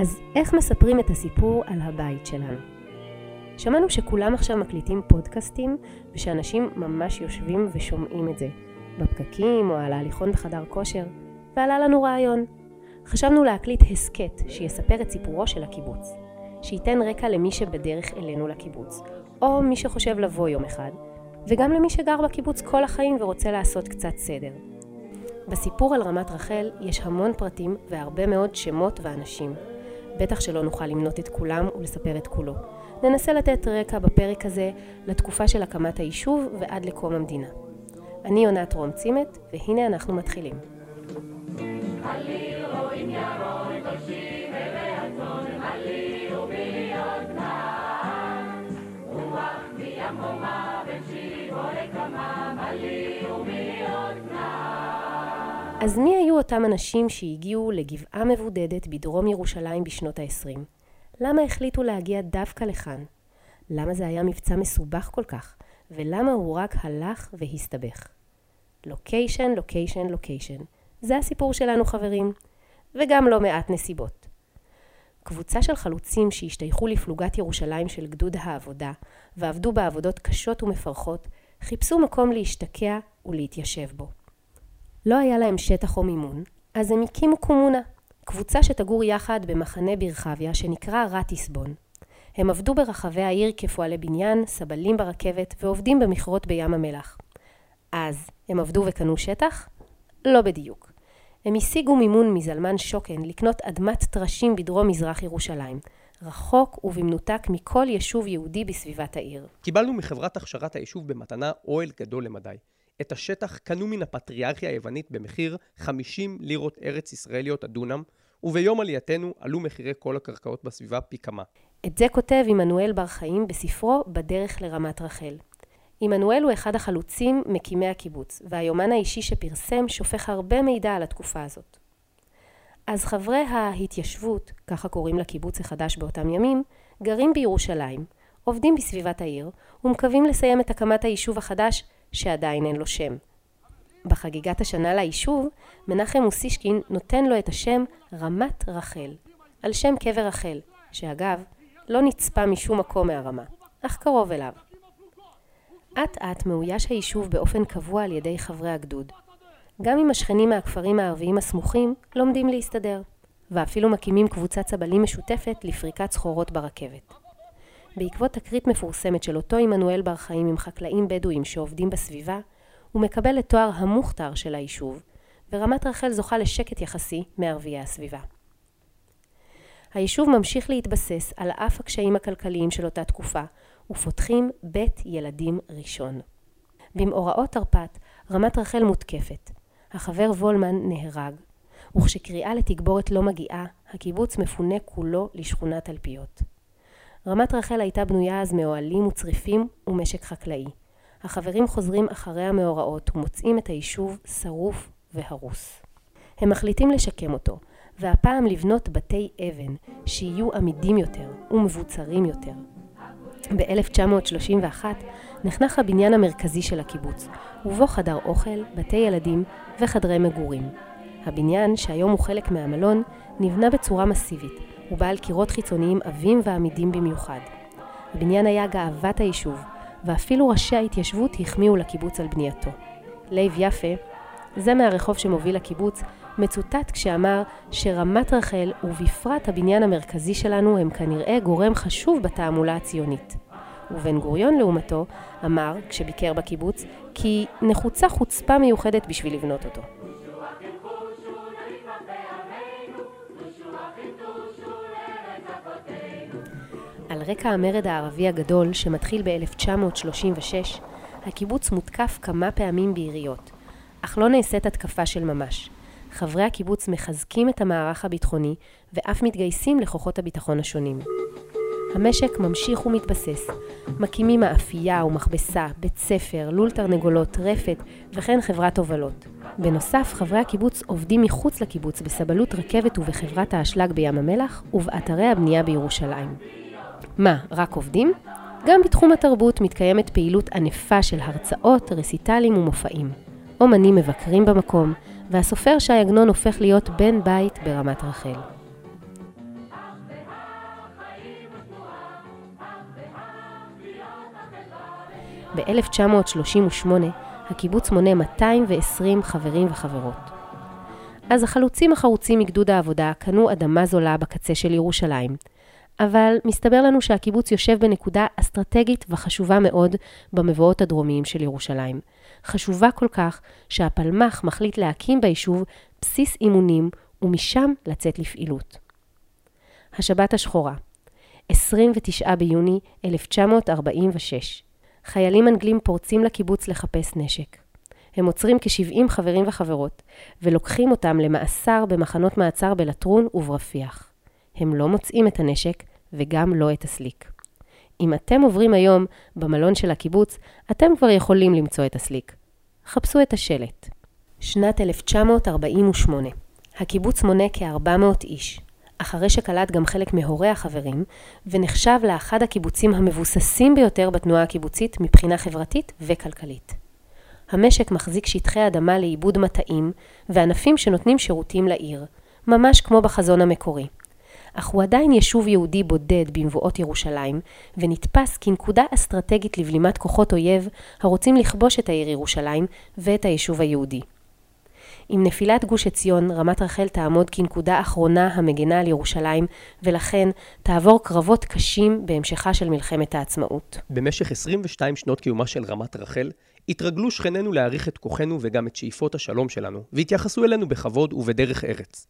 אז איך מספרים את הסיפור על הבית שלנו? שמענו שכולם עכשיו מקליטים פודקאסטים ושאנשים ממש יושבים ושומעים את זה, בפקקים או על ההליכון בחדר כושר, ועלה לנו רעיון. חשבנו להקליט הסכת שיספר את סיפורו של הקיבוץ, שייתן רקע למי שבדרך אלינו לקיבוץ, או מי שחושב לבוא יום אחד, וגם למי שגר בקיבוץ כל החיים ורוצה לעשות קצת סדר. בסיפור על רמת רחל יש המון פרטים והרבה מאוד שמות ואנשים. בטח שלא נוכל למנות את כולם ולספר את כולו. ננסה לתת רקע בפרק הזה לתקופה של הקמת היישוב ועד לקום המדינה. אני יונת רום צימת, והנה אנחנו מתחילים. אז מי היו אותם אנשים שהגיעו לגבעה מבודדת בדרום ירושלים בשנות ה-20? למה החליטו להגיע דווקא לכאן? למה זה היה מבצע מסובך כל כך? ולמה הוא רק הלך והסתבך? לוקיישן, לוקיישן, לוקיישן. זה הסיפור שלנו חברים. וגם לא מעט נסיבות. קבוצה של חלוצים שהשתייכו לפלוגת ירושלים של גדוד העבודה ועבדו בעבודות קשות ומפרכות, חיפשו מקום להשתקע ולהתיישב בו. לא היה להם שטח או מימון, אז הם הקימו קומונה, קבוצה שתגור יחד במחנה ברחביה שנקרא רטיסבון. הם עבדו ברחבי העיר כפועלי בניין, סבלים ברכבת ועובדים במכרות בים המלח. אז הם עבדו וקנו שטח? לא בדיוק. הם השיגו מימון מזלמן שוקן לקנות אדמת טרשים בדרום מזרח ירושלים, רחוק ובמנותק מכל יישוב יהודי בסביבת העיר. קיבלנו מחברת הכשרת היישוב במתנה אוהל גדול למדי. את השטח קנו מן הפטריארכיה היוונית במחיר 50 לירות ארץ ישראליות הדונם, וביום עלייתנו עלו מחירי כל הקרקעות בסביבה פי כמה. את זה כותב עמנואל בר חיים בספרו "בדרך לרמת רחל". עמנואל הוא אחד החלוצים מקימי הקיבוץ, והיומן האישי שפרסם שופך הרבה מידע על התקופה הזאת. אז חברי ההתיישבות, ככה קוראים לקיבוץ החדש באותם ימים, גרים בירושלים, עובדים בסביבת העיר, ומקווים לסיים את הקמת היישוב החדש שעדיין אין לו שם. בחגיגת השנה ליישוב, מנחם מוסישקין נותן לו את השם רמת רחל, על שם קבר רחל, שאגב, לא נצפה משום מקום מהרמה, אך קרוב אליו. אט אט מאויש היישוב באופן קבוע על ידי חברי הגדוד. גם אם השכנים מהכפרים הערביים הסמוכים לומדים להסתדר, ואפילו מקימים קבוצת צבלים משותפת לפריקת סחורות ברכבת. בעקבות תקרית מפורסמת של אותו עמנואל בר חיים עם חקלאים בדואים שעובדים בסביבה, הוא מקבל את תואר המוכתר של היישוב, ורמת רחל זוכה לשקט יחסי מערביי הסביבה. היישוב ממשיך להתבסס על אף הקשיים הכלכליים של אותה תקופה, ופותחים בית ילדים ראשון. במאורעות תרפ"ט, רמת רחל מותקפת. החבר וולמן נהרג, וכשקריאה לתגבורת לא מגיעה, הקיבוץ מפונה כולו לשכונת תלפיות. רמת רחל הייתה בנויה אז מאוהלים וצריפים ומשק חקלאי. החברים חוזרים אחרי המאורעות ומוצאים את היישוב שרוף והרוס. הם מחליטים לשקם אותו, והפעם לבנות בתי אבן שיהיו עמידים יותר ומבוצרים יותר. ב-1931 נחנך הבניין המרכזי של הקיבוץ, ובו חדר אוכל, בתי ילדים וחדרי מגורים. הבניין, שהיום הוא חלק מהמלון, נבנה בצורה מסיבית, ובעל קירות חיצוניים עבים ועמידים במיוחד. הבניין היה גאוות היישוב, ואפילו ראשי ההתיישבות החמיאו לקיבוץ על בנייתו. לייב יפה, זה מהרחוב שמוביל לקיבוץ, מצוטט כשאמר שרמת רחל ובפרט הבניין המרכזי שלנו הם כנראה גורם חשוב בתעמולה הציונית. ובן גוריון לעומתו אמר, כשביקר בקיבוץ, כי נחוצה חוצפה מיוחדת בשביל לבנות אותו. על רקע המרד הערבי הגדול שמתחיל ב-1936, הקיבוץ מותקף כמה פעמים ביריות, אך לא נעשית התקפה של ממש. חברי הקיבוץ מחזקים את המערך הביטחוני ואף מתגייסים לכוחות הביטחון השונים. המשק ממשיך ומתבסס. מקימים מאפייה ומכבסה, בית ספר, לול תרנגולות, רפת וכן חברת הובלות. בנוסף, חברי הקיבוץ עובדים מחוץ לקיבוץ בסבלות רכבת ובחברת האשלג בים המלח ובאתרי הבנייה בירושלים. מה, רק עובדים? גם בתחום התרבות מתקיימת פעילות ענפה של הרצאות, רסיטלים ומופעים. אומנים מבקרים במקום, והסופר שי עגנון הופך להיות בן בית ברמת רחל. ב-1938 הקיבוץ מונה 220 חברים וחברות. אז החלוצים החרוצים מגדוד העבודה קנו אדמה זולה בקצה של ירושלים, אבל מסתבר לנו שהקיבוץ יושב בנקודה אסטרטגית וחשובה מאוד במבואות הדרומיים של ירושלים. חשובה כל כך שהפלמ"ח מחליט להקים ביישוב בסיס אימונים ומשם לצאת לפעילות. השבת השחורה, 29 ביוני 1946. חיילים אנגלים פורצים לקיבוץ לחפש נשק. הם עוצרים כ-70 חברים וחברות, ולוקחים אותם למאסר במחנות מעצר בלטרון וברפיח. הם לא מוצאים את הנשק, וגם לא את הסליק. אם אתם עוברים היום במלון של הקיבוץ, אתם כבר יכולים למצוא את הסליק. חפשו את השלט. שנת 1948. הקיבוץ מונה כ-400 איש. אחרי שקלט גם חלק מהורי החברים, ונחשב לאחד הקיבוצים המבוססים ביותר בתנועה הקיבוצית מבחינה חברתית וכלכלית. המשק מחזיק שטחי אדמה לעיבוד מטעים וענפים שנותנים שירותים לעיר, ממש כמו בחזון המקורי. אך הוא עדיין יישוב יהודי בודד במבואות ירושלים, ונתפס כנקודה אסטרטגית לבלימת כוחות אויב הרוצים לכבוש את העיר ירושלים ואת היישוב היהודי. עם נפילת גוש עציון, רמת רחל תעמוד כנקודה אחרונה המגנה על ירושלים, ולכן תעבור קרבות קשים בהמשכה של מלחמת העצמאות. במשך 22 שנות קיומה של רמת רחל, התרגלו שכנינו להעריך את כוחנו וגם את שאיפות השלום שלנו, והתייחסו אלינו בכבוד ובדרך ארץ.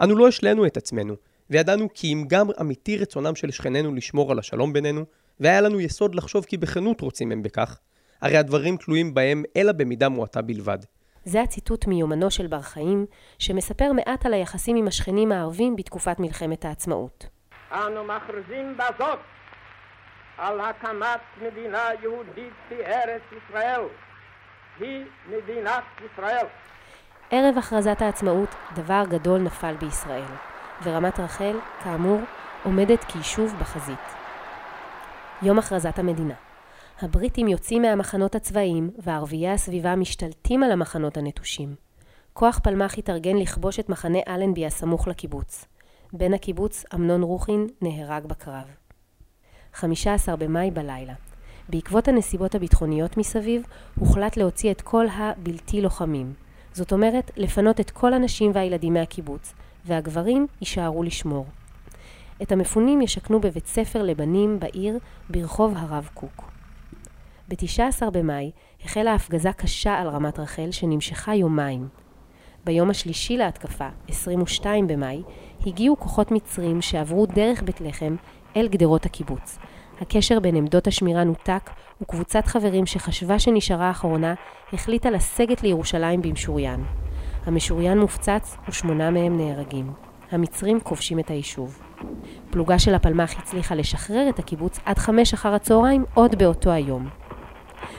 אנו לא השלינו את עצמנו, וידענו כי אם גם אמיתי רצונם של שכנינו לשמור על השלום בינינו, והיה לנו יסוד לחשוב כי בכנות רוצים הם בכך, הרי הדברים תלויים בהם אלא במידה מועטה בלבד. זה הציטוט מיומנו של בר חיים, שמספר מעט על היחסים עם השכנים הערבים בתקופת מלחמת העצמאות. אנו מכריזים בזאת על הקמת מדינה יהודית בארץ ישראל. היא מדינת ישראל. ערב הכרזת העצמאות, דבר גדול נפל בישראל, ורמת רחל, כאמור, עומדת כיישוב בחזית. יום הכרזת המדינה. הבריטים יוצאים מהמחנות הצבאיים, וערביי הסביבה משתלטים על המחנות הנטושים. כוח פלמ"ח התארגן לכבוש את מחנה אלנבי הסמוך לקיבוץ. בן הקיבוץ, אמנון רוחין, נהרג בקרב. 15 במאי בלילה. בעקבות הנסיבות הביטחוניות מסביב, הוחלט להוציא את כל הבלתי לוחמים. זאת אומרת, לפנות את כל הנשים והילדים מהקיבוץ, והגברים יישארו לשמור. את המפונים ישכנו בבית ספר לבנים בעיר ברחוב הרב קוק. ב-19 במאי החלה הפגזה קשה על רמת רחל שנמשכה יומיים. ביום השלישי להתקפה, 22 במאי, הגיעו כוחות מצרים שעברו דרך בית לחם אל גדרות הקיבוץ. הקשר בין עמדות השמירה נותק, וקבוצת חברים שחשבה שנשארה אחרונה, החליטה לסגת לירושלים במשוריין. המשוריין מופצץ ושמונה מהם נהרגים. המצרים כובשים את היישוב. פלוגה של הפלמ"ח הצליחה לשחרר את הקיבוץ עד חמש אחר הצהריים עוד באותו היום.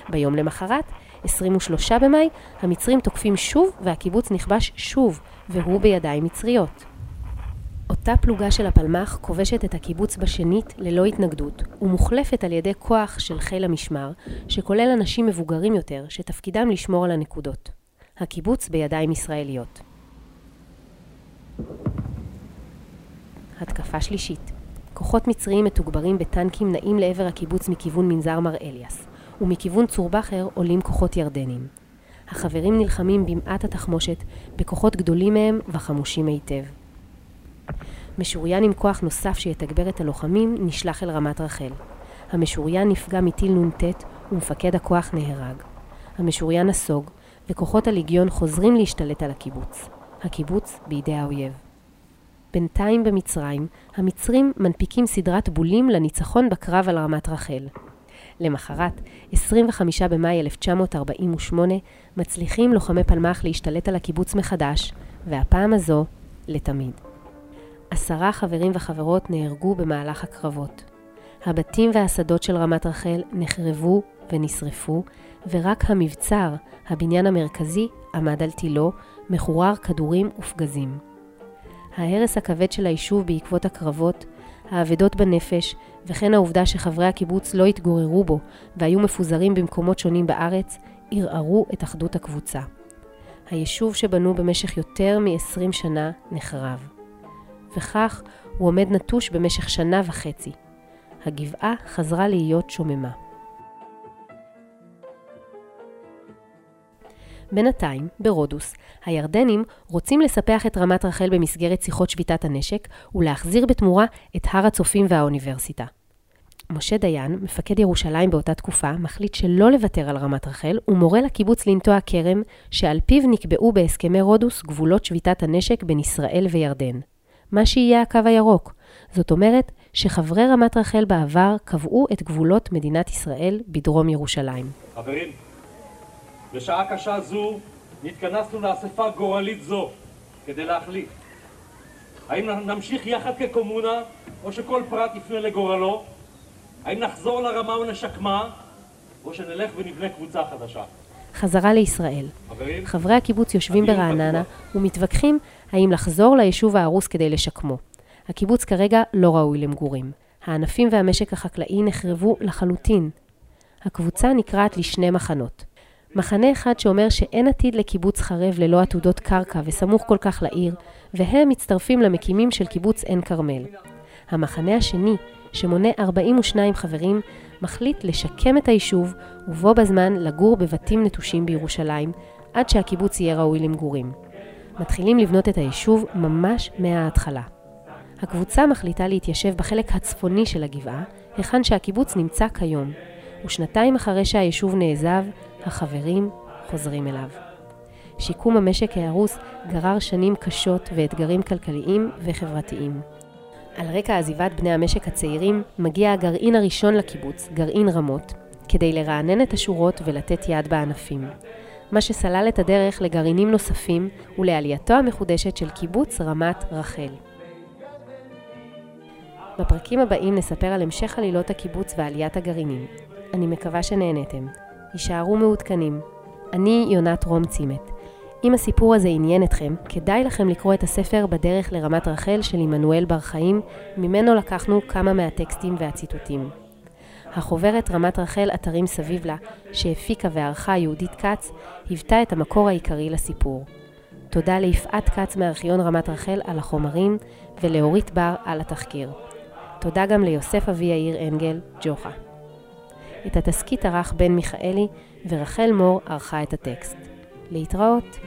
ביום למחרת, 23 במאי, המצרים תוקפים שוב והקיבוץ נכבש שוב, והוא בידיים מצריות. אותה פלוגה של הפלמ"ח כובשת את הקיבוץ בשנית ללא התנגדות, ומוחלפת על ידי כוח של חיל המשמר, שכולל אנשים מבוגרים יותר, שתפקידם לשמור על הנקודות. הקיבוץ בידיים ישראליות. התקפה שלישית כוחות מצריים מתוגברים בטנקים נעים לעבר הקיבוץ מכיוון מנזר מר אליאס. ומכיוון צור בכר עולים כוחות ירדנים. החברים נלחמים במעט התחמושת בכוחות גדולים מהם וחמושים היטב. משוריין עם כוח נוסף שיתגבר את הלוחמים נשלח אל רמת רחל. המשוריין נפגע מטיל נ"ט ומפקד הכוח נהרג. המשוריין נסוג וכוחות הליגיון חוזרים להשתלט על הקיבוץ. הקיבוץ בידי האויב. בינתיים במצרים, המצרים מנפיקים סדרת בולים לניצחון בקרב על רמת רחל. למחרת, 25 במאי 1948, מצליחים לוחמי פלמ"ח להשתלט על הקיבוץ מחדש, והפעם הזו, לתמיד. עשרה חברים וחברות נהרגו במהלך הקרבות. הבתים והשדות של רמת רחל נחרבו ונשרפו, ורק המבצר, הבניין המרכזי, עמד על תילו, מחורר כדורים ופגזים. ההרס הכבד של היישוב בעקבות הקרבות האבדות בנפש, וכן העובדה שחברי הקיבוץ לא התגוררו בו והיו מפוזרים במקומות שונים בארץ, ערערו את אחדות הקבוצה. היישוב שבנו במשך יותר מ-20 שנה נחרב. וכך הוא עומד נטוש במשך שנה וחצי. הגבעה חזרה להיות שוממה. בינתיים, ברודוס, הירדנים רוצים לספח את רמת רחל במסגרת שיחות שביתת הנשק ולהחזיר בתמורה את הר הצופים והאוניברסיטה. משה דיין, מפקד ירושלים באותה תקופה, מחליט שלא לוותר על רמת רחל ומורה לקיבוץ לנטוע כרם, שעל פיו נקבעו בהסכמי רודוס גבולות שביתת הנשק בין ישראל וירדן. מה שיהיה הקו הירוק. זאת אומרת שחברי רמת רחל בעבר קבעו את גבולות מדינת ישראל בדרום ירושלים. חברים, בשעה קשה זו נתכנסנו לאספה גורלית זו כדי להחליט. האם נמשיך יחד כקומונה, או שכל פרט יפנה לגורלו? האם נחזור לרמה ונשקמה, או שנלך ונבנה קבוצה חדשה? חזרה לישראל. חברים, חברי הקיבוץ יושבים ברעננה. ומתווכחים האם לחזור ליישוב ההרוס כדי לשקמו. הקיבוץ כרגע לא ראוי למגורים. הענפים והמשק החקלאי נחרבו לחלוטין. הקבוצה נקרעת לשני מחנות. מחנה אחד שאומר שאין עתיד לקיבוץ חרב ללא עתודות קרקע וסמוך כל כך לעיר, והם מצטרפים למקימים של קיבוץ עין כרמל. המחנה השני, שמונה 42 חברים, מחליט לשקם את היישוב ובו בזמן לגור בבתים נטושים בירושלים, עד שהקיבוץ יהיה ראוי למגורים. מתחילים לבנות את היישוב ממש מההתחלה. הקבוצה מחליטה להתיישב בחלק הצפוני של הגבעה, היכן שהקיבוץ נמצא כיום, ושנתיים אחרי שהיישוב נעזב, החברים חוזרים אליו. שיקום המשק ההרוס גרר שנים קשות ואתגרים כלכליים וחברתיים. על רקע עזיבת בני המשק הצעירים, מגיע הגרעין הראשון לקיבוץ, גרעין רמות, כדי לרענן את השורות ולתת יד בענפים. מה שסלל את הדרך לגרעינים נוספים ולעלייתו המחודשת של קיבוץ רמת רחל. בפרקים הבאים נספר על המשך עלילות הקיבוץ ועליית הגרעינים. אני מקווה שנהנתם. הישארו מעודכנים. אני יונת רום צימת. אם הסיפור הזה עניין אתכם, כדאי לכם לקרוא את הספר בדרך לרמת רחל של עמנואל בר חיים, ממנו לקחנו כמה מהטקסטים והציטוטים. החוברת רמת רחל אתרים סביב לה, שהפיקה וערכה יהודית כץ, היוותה את המקור העיקרי לסיפור. תודה ליפעת כץ מארכיון רמת רחל על החומרים, ולאורית בר על התחקיר. תודה גם ליוסף אבי יאיר אנגל, ג'וחה. את התסכית ערך בן מיכאלי, ורחל מור ערכה את הטקסט. להתראות.